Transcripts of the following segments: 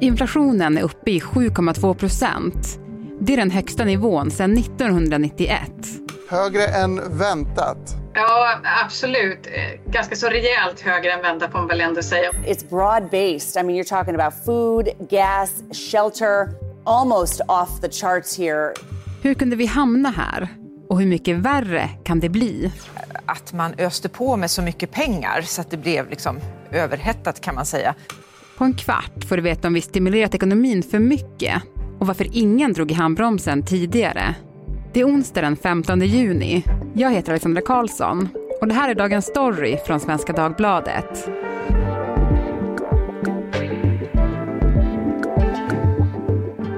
Inflationen är uppe i 7,2 procent. Det är den högsta nivån sedan 1991. Högre än väntat. Ja, absolut. Ganska så rejält högre än väntat får man väl ändå säga. It's broad based. I mean, you're talking about food, gas, shelter, almost off the charts here. Hur kunde vi hamna här? Och hur mycket värre kan det bli? Att man öste på med så mycket pengar så att det blev liksom överhettat kan man säga. På en kvart får du veta om vi stimulerat ekonomin för mycket och varför ingen drog i handbromsen tidigare. Det är onsdag den 15 juni. Jag heter Alexandra Karlsson och det här är dagens story från Svenska Dagbladet.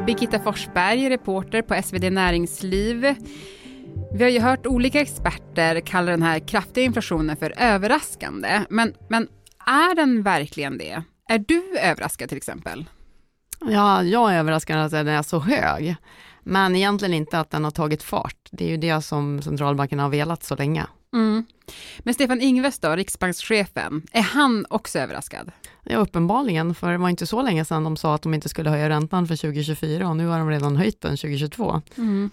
Birgitta Forsberg, reporter på SvD Näringsliv. Vi har ju hört olika experter kalla den här kraftiga inflationen för överraskande. Men, men är den verkligen det? Är du överraskad till exempel? Ja, jag är överraskad att den är så hög. Men egentligen inte att den har tagit fart. Det är ju det som centralbanken har velat så länge. Mm. Men Stefan Ingves då, riksbankschefen, är han också överraskad? Ja, uppenbarligen, för det var inte så länge sedan de sa att de inte skulle höja räntan för 2024 och nu har de redan höjt den 2022. Mm.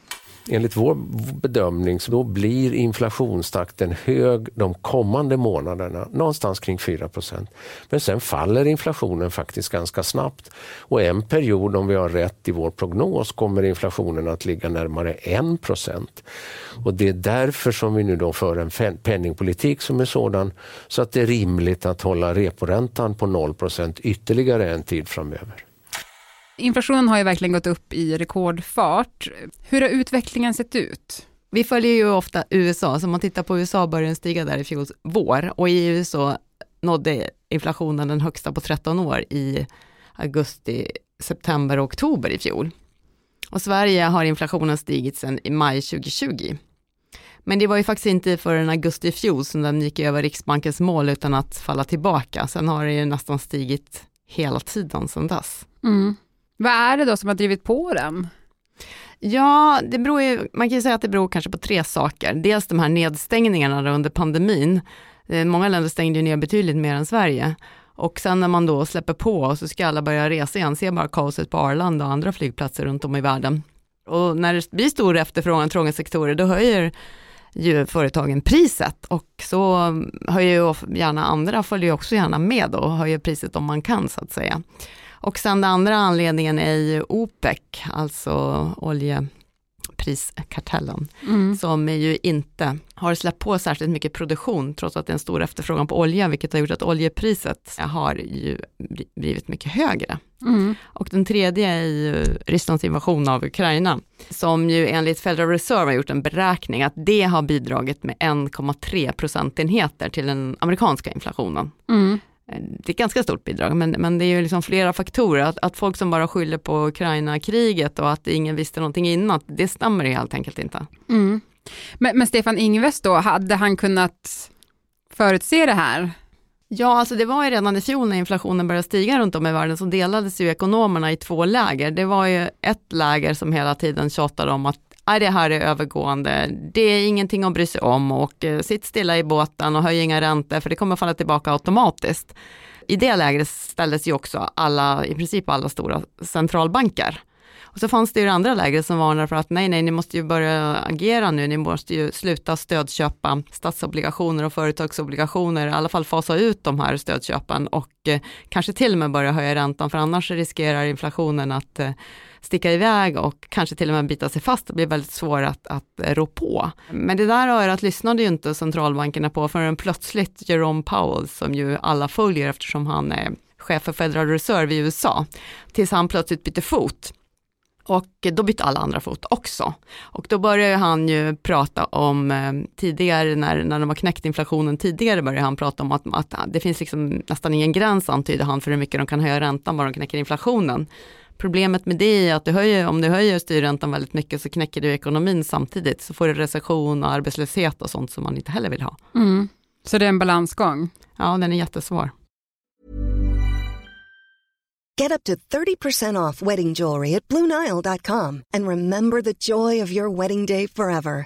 Enligt vår bedömning så då blir inflationstakten hög de kommande månaderna, någonstans kring 4% Men sen faller inflationen faktiskt ganska snabbt. Och en period, om vi har rätt i vår prognos, kommer inflationen att ligga närmare 1 Och det är därför som vi nu då för en penningpolitik som är sådan så att det är rimligt att hålla reporäntan på 0% ytterligare en tid framöver. Inflationen har ju verkligen gått upp i rekordfart. Hur har utvecklingen sett ut? Vi följer ju ofta USA, så om man tittar på USA började den stiga där i fjol vår och i USA nådde inflationen den högsta på 13 år i augusti, september och oktober i fjol. Och Sverige har inflationen stigit sedan i maj 2020. Men det var ju faktiskt inte förrän augusti i fjol som den gick över Riksbankens mål utan att falla tillbaka. Sen har det ju nästan stigit hela tiden sedan dess. Mm. Vad är det då som har drivit på den? Ja, det beror ju, man kan ju säga att det beror kanske på tre saker. Dels de här nedstängningarna under pandemin. Eh, många länder stängde ju ner betydligt mer än Sverige. Och sen när man då släpper på och så ska alla börja resa igen, se bara kaoset på Arlanda och andra flygplatser runt om i världen. Och när det blir stor efterfrågan, trånga sektorer, då höjer ju företagen priset och så höjer ju gärna andra, följer också gärna med och höjer priset om man kan så att säga. Och sen den andra anledningen är ju OPEC, alltså oljepriskartellen, mm. som ju inte har släppt på särskilt mycket produktion, trots att det är en stor efterfrågan på olja, vilket har gjort att oljepriset har ju blivit mycket högre. Mm. Och den tredje är ju Rysslands invasion av Ukraina, som ju enligt Federal Reserve har gjort en beräkning att det har bidragit med 1,3 procentenheter till den amerikanska inflationen. Mm. Eh, det är ett ganska stort bidrag, men, men det är ju liksom flera faktorer. Att, att folk som bara skyller på Ukraina-kriget och att ingen visste någonting innan, det stämmer ju helt enkelt inte. Mm. Men, men Stefan Ingves då, hade han kunnat förutse det här? Ja, alltså det var ju redan i fjol när inflationen började stiga runt om i världen så delades ju ekonomerna i två läger. Det var ju ett läger som hela tiden tjatade om att Nej, det här är övergående, det är ingenting att bry sig om och eh, sitt stilla i båten och höj inga räntor för det kommer falla tillbaka automatiskt. I det lägret ställdes ju också alla, i princip alla stora centralbanker. Och så fanns det ju det andra lägret som varnade för att nej, nej, ni måste ju börja agera nu, ni måste ju sluta stödköpa statsobligationer och företagsobligationer, i alla fall fasa ut de här stödköpen och eh, kanske till och med börja höja räntan, för annars riskerar inflationen att eh, sticka iväg och kanske till och med bita sig fast och bli väldigt svår att, att rå på. Men det där örat lyssnade ju inte centralbankerna på förrän plötsligt Jerome Powell, som ju alla följer eftersom han är chef för Federal Reserve i USA, tills han plötsligt bytte fot. Och då bytte alla andra fot också. Och då började han ju prata om, eh, tidigare när, när de har knäckt inflationen tidigare, började han prata om att, att det finns liksom nästan ingen gräns antyder han för hur mycket de kan höja räntan bara de knäcker inflationen. Problemet med det är att du höjer, om du höjer styrräntan väldigt mycket så knäcker du ekonomin samtidigt. Så får du recession och arbetslöshet och sånt som man inte heller vill ha. Mm. Så det är en balansgång? Ja, den är jättesvår. Get up to 30% off wedding jewelry at BlueNile.com and remember the joy of your wedding day forever.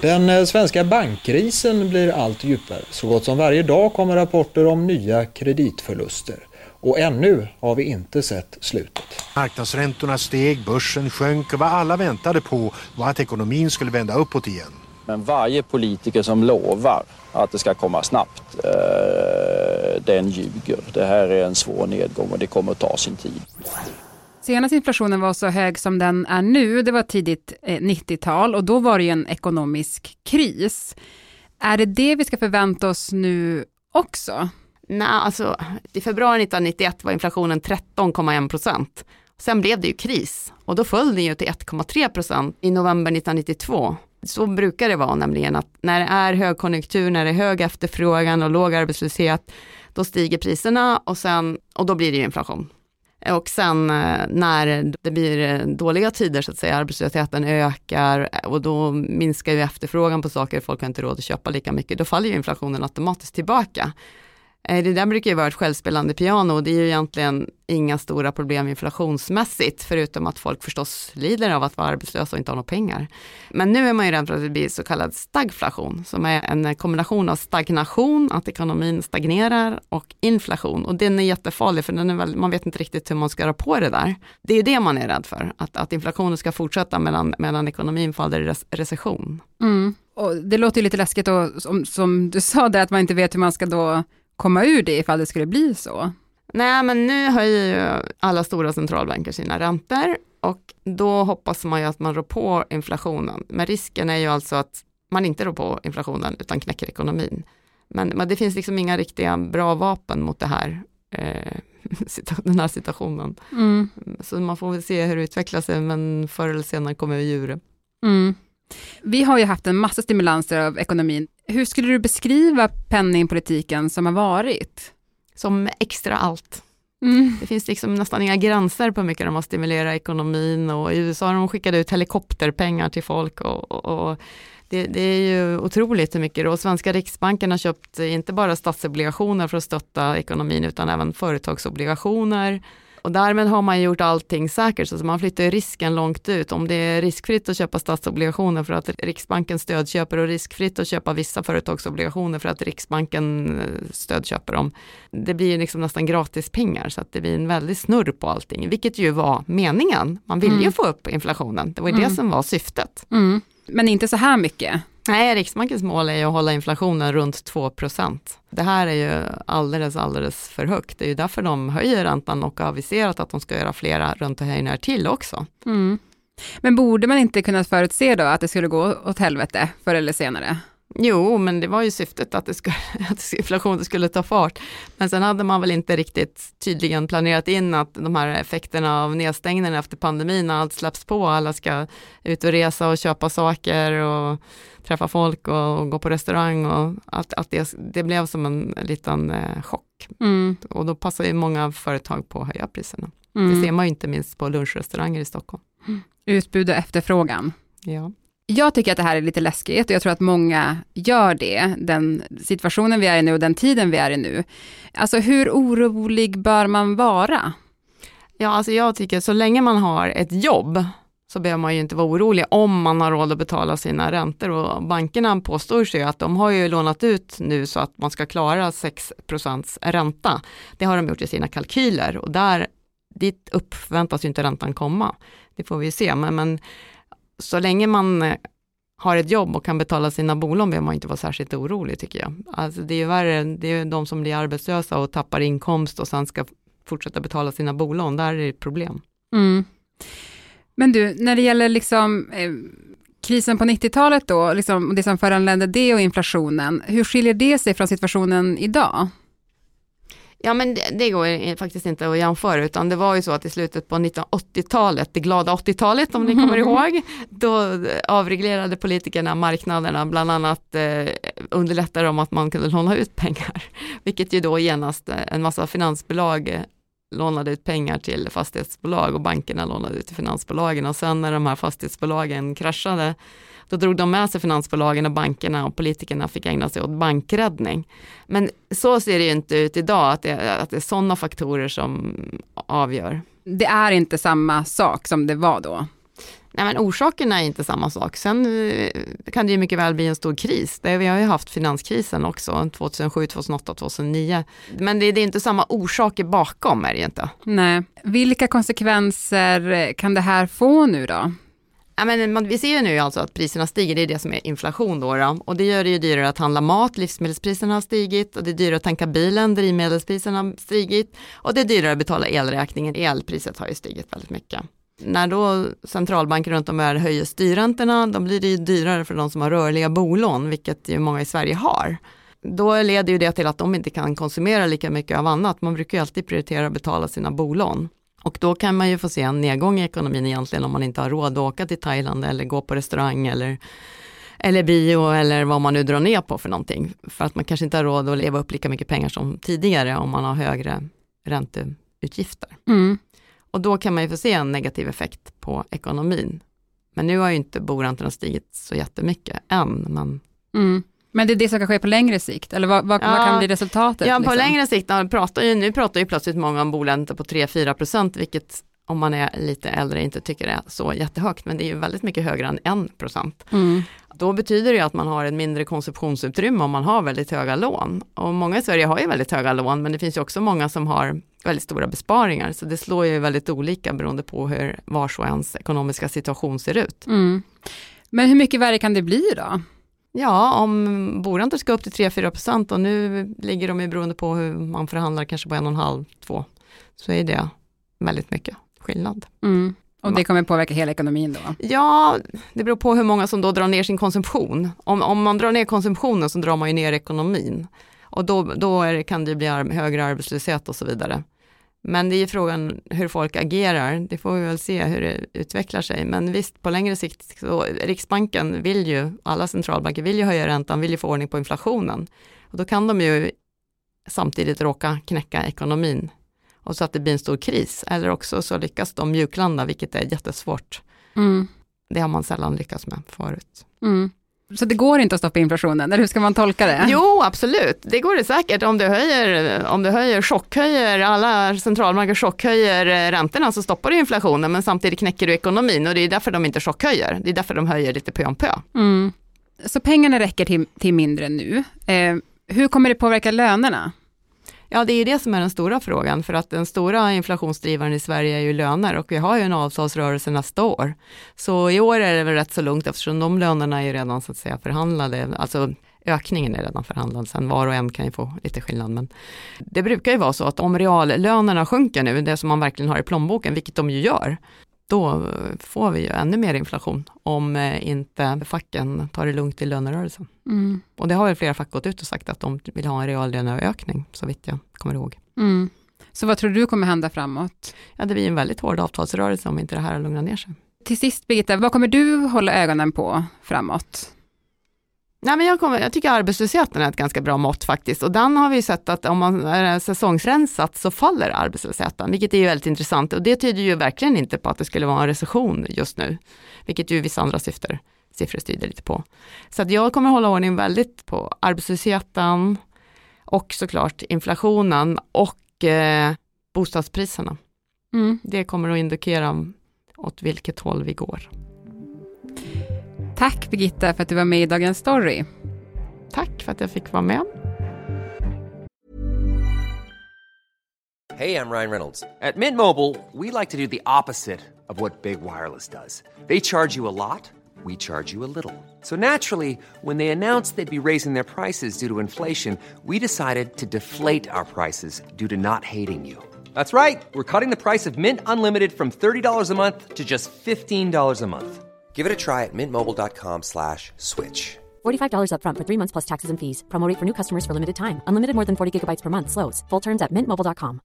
Den eh, svenska bankkrisen blir allt djupare. Så gott som varje dag kommer rapporter om nya kreditförluster. Och ännu har vi inte sett slutet. Marknadsräntorna steg, börsen sjönk och vad alla väntade på var att ekonomin skulle vända uppåt igen. Men varje politiker som lovar att det ska komma snabbt, eh, den ljuger. Det här är en svår nedgång och det kommer att ta sin tid. Senast inflationen var så hög som den är nu, det var tidigt eh, 90-tal och då var det ju en ekonomisk kris. Är det det vi ska förvänta oss nu också? Nej, alltså i februari 1991 var inflationen 13,1 procent. Sen blev det ju kris och då föll den ju till 1,3 procent i november 1992. Så brukar det vara nämligen att när det är högkonjunktur, när det är hög efterfrågan och låg arbetslöshet, då stiger priserna och, sen, och då blir det ju inflation. Och sen eh, när det blir eh, dåliga tider så att säga, arbetslösheten ökar eh, och då minskar ju efterfrågan på saker, folk har inte råd att köpa lika mycket, då faller ju inflationen automatiskt tillbaka. Eh, det där brukar ju vara ett självspelande piano och det är ju egentligen inga stora problem inflationsmässigt, förutom att folk förstås lider av att vara arbetslösa och inte ha några pengar. Men nu är man ju rädd för att det blir så kallad stagflation, som är en kombination av stagnation, att ekonomin stagnerar, och inflation. Och den är jättefarlig, för den är väl, man vet inte riktigt hur man ska göra på det där. Det är det man är rädd för, att, att inflationen ska fortsätta medan, medan ekonomin faller i recession. Mm. Och det låter ju lite läskigt då, som, som du sa där, att man inte vet hur man ska då komma ur det ifall det skulle bli så? Nej, men nu höjer ju alla stora centralbanker sina räntor och då hoppas man ju att man rår på inflationen. Men risken är ju alltså att man inte rår på inflationen utan knäcker ekonomin. Men, men det finns liksom inga riktiga bra vapen mot det här, eh, den här situationen. Mm. Så man får väl se hur det utvecklar sig, men förr eller senare kommer vi ur det. Mm. Vi har ju haft en massa stimulanser av ekonomin. Hur skulle du beskriva penningpolitiken som har varit? Som extra allt. Mm. Det finns liksom nästan inga gränser på hur mycket de har stimulerat ekonomin och i USA har de skickat ut helikopterpengar till folk och, och, och det, det, är ju otroligt hur mycket och svenska riksbanken har köpt inte bara statsobligationer för att stötta ekonomin utan även företagsobligationer och därmed har man gjort allting säkert, så man flyttar risken långt ut. Om det är riskfritt att köpa statsobligationer för att Riksbanken stödköper och riskfritt att köpa vissa företagsobligationer för att Riksbanken eh, stödköper dem. Det blir liksom nästan gratis pengar så att det blir en väldig snurr på allting, vilket ju var meningen. Man vill mm. ju få upp inflationen, det var ju mm. det som var syftet. Mm. Men inte så här mycket? Nej, Riksbankens mål är ju att hålla inflationen runt 2% Det här är ju alldeles, alldeles för högt. Det är ju därför de höjer räntan och har aviserat att de ska göra flera räntehöjningar till också. Mm. Men borde man inte kunna förutse då att det skulle gå åt helvete förr eller senare? Jo, men det var ju syftet att, det skulle, att inflationen skulle ta fart. Men sen hade man väl inte riktigt tydligen planerat in att de här effekterna av nedstängningen efter pandemin, när allt släpps på, alla ska ut och resa och köpa saker och träffa folk och, gå på restaurang och att, att det, det blev som en liten eh, chock. Mm. Och då passar ju många företag på att höja priserna. Mm. Det ser man ju inte minst på lunchrestauranger i Stockholm. Mm. Utbud och efterfrågan. Ja. Jag tycker att det här är lite läskigt och jag tror att många gör det, den situationen vi är i nu och den tiden vi är i nu. Alltså hur orolig bör man vara? Ja, alltså jag tycker så länge man har ett jobb så behöver man ju inte vara orolig om man har råd att betala sina räntor och bankerna påstår sig att de har ju lånat ut nu så att man ska klara 6% ränta. Det har de gjort i sina kalkyler och där dit upp förväntas ju inte räntan komma. Det får vi ju se, men, men så länge man eh, har ett jobb och kan betala sina bolån behöver man inte vara särskilt orolig tycker jag. Alltså det är ju värre, det är de som blir arbetslösa och tappar inkomst och sen ska fortsätta betala sina bolån, där är det ett problem. Mm. Men du, när det gäller liksom eh, krisen på 90-talet då, liksom, och det som föranledde det och inflationen, hur skiljer det sig från situationen idag? Ja men det, det går faktiskt inte att jämföra utan det var ju så att i slutet på 1980-talet, det glada 80-talet om ni kommer ihåg, då avreglerade politikerna marknaderna, bland annat eh, underlättade de att man kunde låna ut pengar, vilket ju då genast eh, en massa finansbolag eh, lånade ut pengar till fastighetsbolag och bankerna lånade ut till finansbolagen och sen när de här fastighetsbolagen kraschade då drog de med sig finansbolagen och bankerna och politikerna fick ägna sig åt bankräddning. Men så ser det ju inte ut idag, att det, att det är sådana faktorer som avgör. Det är inte samma sak som det var då? Nej men orsakerna är inte samma sak. Sen eh, kan det ju mycket väl bli en stor kris. Det, vi har ju haft finanskrisen också, 2007, 2008, 2009. Men det, det är inte samma orsaker bakom är det inte. Nej. Vilka konsekvenser kan det här få nu då? Ja, men man, vi ser ju nu alltså att priserna stiger, det är det som är inflation då, då, Och det gör det ju dyrare att handla mat, livsmedelspriserna har stigit och det är dyrare att tanka bilen, drivmedelspriserna har stigit och det är dyrare att betala elräkningen, elpriset har ju stigit väldigt mycket. När då centralbanker runt om i världen höjer styrräntorna, då blir det ju dyrare för de som har rörliga bolån, vilket ju många i Sverige har. Då leder ju det till att de inte kan konsumera lika mycket av annat. Man brukar ju alltid prioritera att betala sina bolån. Och då kan man ju få se en nedgång i ekonomin egentligen om man inte har råd att åka till Thailand eller gå på restaurang eller, eller bio eller vad man nu drar ner på för någonting. För att man kanske inte har råd att leva upp lika mycket pengar som tidigare om man har högre ränteutgifter. Mm. Och då kan man ju få se en negativ effekt på ekonomin. Men nu har ju inte boräntorna stigit så jättemycket än. Men mm. Men det är det som kan ske på längre sikt, eller vad, vad, ja, vad kan bli resultatet? Ja, på liksom? längre sikt, pratar ju, nu pratar ju plötsligt många om boläntor på 3-4 procent, vilket om man är lite äldre inte tycker det är så jättehögt, men det är ju väldigt mycket högre än 1 procent. Mm. Då betyder det att man har ett mindre konsumtionsutrymme om man har väldigt höga lån. Och många i Sverige har ju väldigt höga lån, men det finns ju också många som har väldigt stora besparingar, så det slår ju väldigt olika beroende på hur vars och ens ekonomiska situation ser ut. Mm. Men hur mycket värre kan det bli då? Ja, om boräntor ska upp till 3-4 procent och nu ligger de ju beroende på hur man förhandlar kanske på 1,5-2 så är det väldigt mycket skillnad. Mm. Och det kommer påverka hela ekonomin då? Ja, det beror på hur många som då drar ner sin konsumtion. Om, om man drar ner konsumtionen så drar man ju ner ekonomin. Och då, då det, kan det bli högre arbetslöshet och så vidare. Men det är frågan hur folk agerar, det får vi väl se hur det utvecklar sig. Men visst, på längre sikt, så Riksbanken vill ju, alla centralbanker vill ju höja räntan, vill ju få ordning på inflationen. Och då kan de ju samtidigt råka knäcka ekonomin och så att det blir en stor kris. Eller också så lyckas de mjuklanda, vilket är jättesvårt. Mm. Det har man sällan lyckats med förut. Mm. Så det går inte att stoppa inflationen, eller hur ska man tolka det? Jo, absolut, det går det säkert. Om du höjer, om du höjer chockhöjer, alla centralbanker chockhöjer eh, räntorna så stoppar du inflationen, men samtidigt knäcker du ekonomin och det är därför de inte chockhöjer. Det är därför de höjer lite pö om pö. Mm. Så pengarna räcker till, till mindre nu. Eh, hur kommer det påverka lönerna? Ja, det är det som är den stora frågan, för att den stora inflationsdrivaren i Sverige är ju löner och vi har ju en avtalsrörelse nästa år. Så i år är det väl rätt så lugnt eftersom de lönerna är ju redan så att säga förhandlade, alltså ökningen är redan förhandlad, sen var och en kan ju få lite skillnad. Men det brukar ju vara så att om reallönerna sjunker nu, det som man verkligen har i plånboken, vilket de ju gör, då får vi ju ännu mer inflation om eh, inte facken tar det lugnt i lönerörelsen. Mm. Och det har väl flera fack gått ut och sagt att de vill ha en reallöneökning, så vitt jag kommer ihåg. Mm. Så vad tror du kommer hända framåt? Ja, det blir en väldigt hård avtalsrörelse om inte det här lugnar ner sig. Till sist Birgitta, vad kommer du hålla ögonen på framåt? Nej, men jag, kommer, jag tycker arbetslösheten är ett ganska bra mått faktiskt och den har vi sett att om man är säsongsrensat så faller arbetslösheten, vilket är ju väldigt intressant och det tyder ju verkligen inte på att det skulle vara en recession just nu, vilket ju vissa andra syfter, siffror tyder lite på. Så att jag kommer hålla ordning väldigt på arbetslösheten och såklart inflationen och eh, bostadspriserna. Mm. Det kommer att indikera åt vilket håll vi går. Tack Birgitta för att du var med i Dagens Story. Tack för att jag fick vara med. Hej, jag Ryan Reynolds. På Mint Mobile, we like to do the opposite of what Big Wireless does. They charge you a lot, we charge you a little. So naturally, when they announced they'd be raising their prices due to inflation, we decided to deflate our prices due to not hating you. That's right. We're cutting the price of Mint Unlimited from $30 a month to just $15 a month. Give it a try at mintmobile.com slash switch. $45 upfront for three months plus taxes and fees. Promo rate for new customers for limited time. Unlimited more than 40 gigabytes per month. Slows. Full terms at mintmobile.com.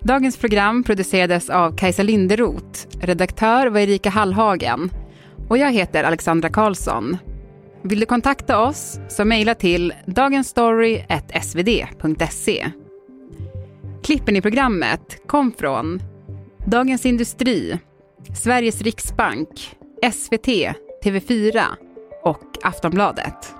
Dagens program producerades av Kajsa Linderoth. Redaktör var Erika Hallhagen. Och jag heter Alexandra Karlsson. Vill du kontakta oss så mejla till dagensstory.svd.se. Klippen i programmet kom från Dagens Industri, Sveriges Riksbank, SVT, TV4 och Aftonbladet.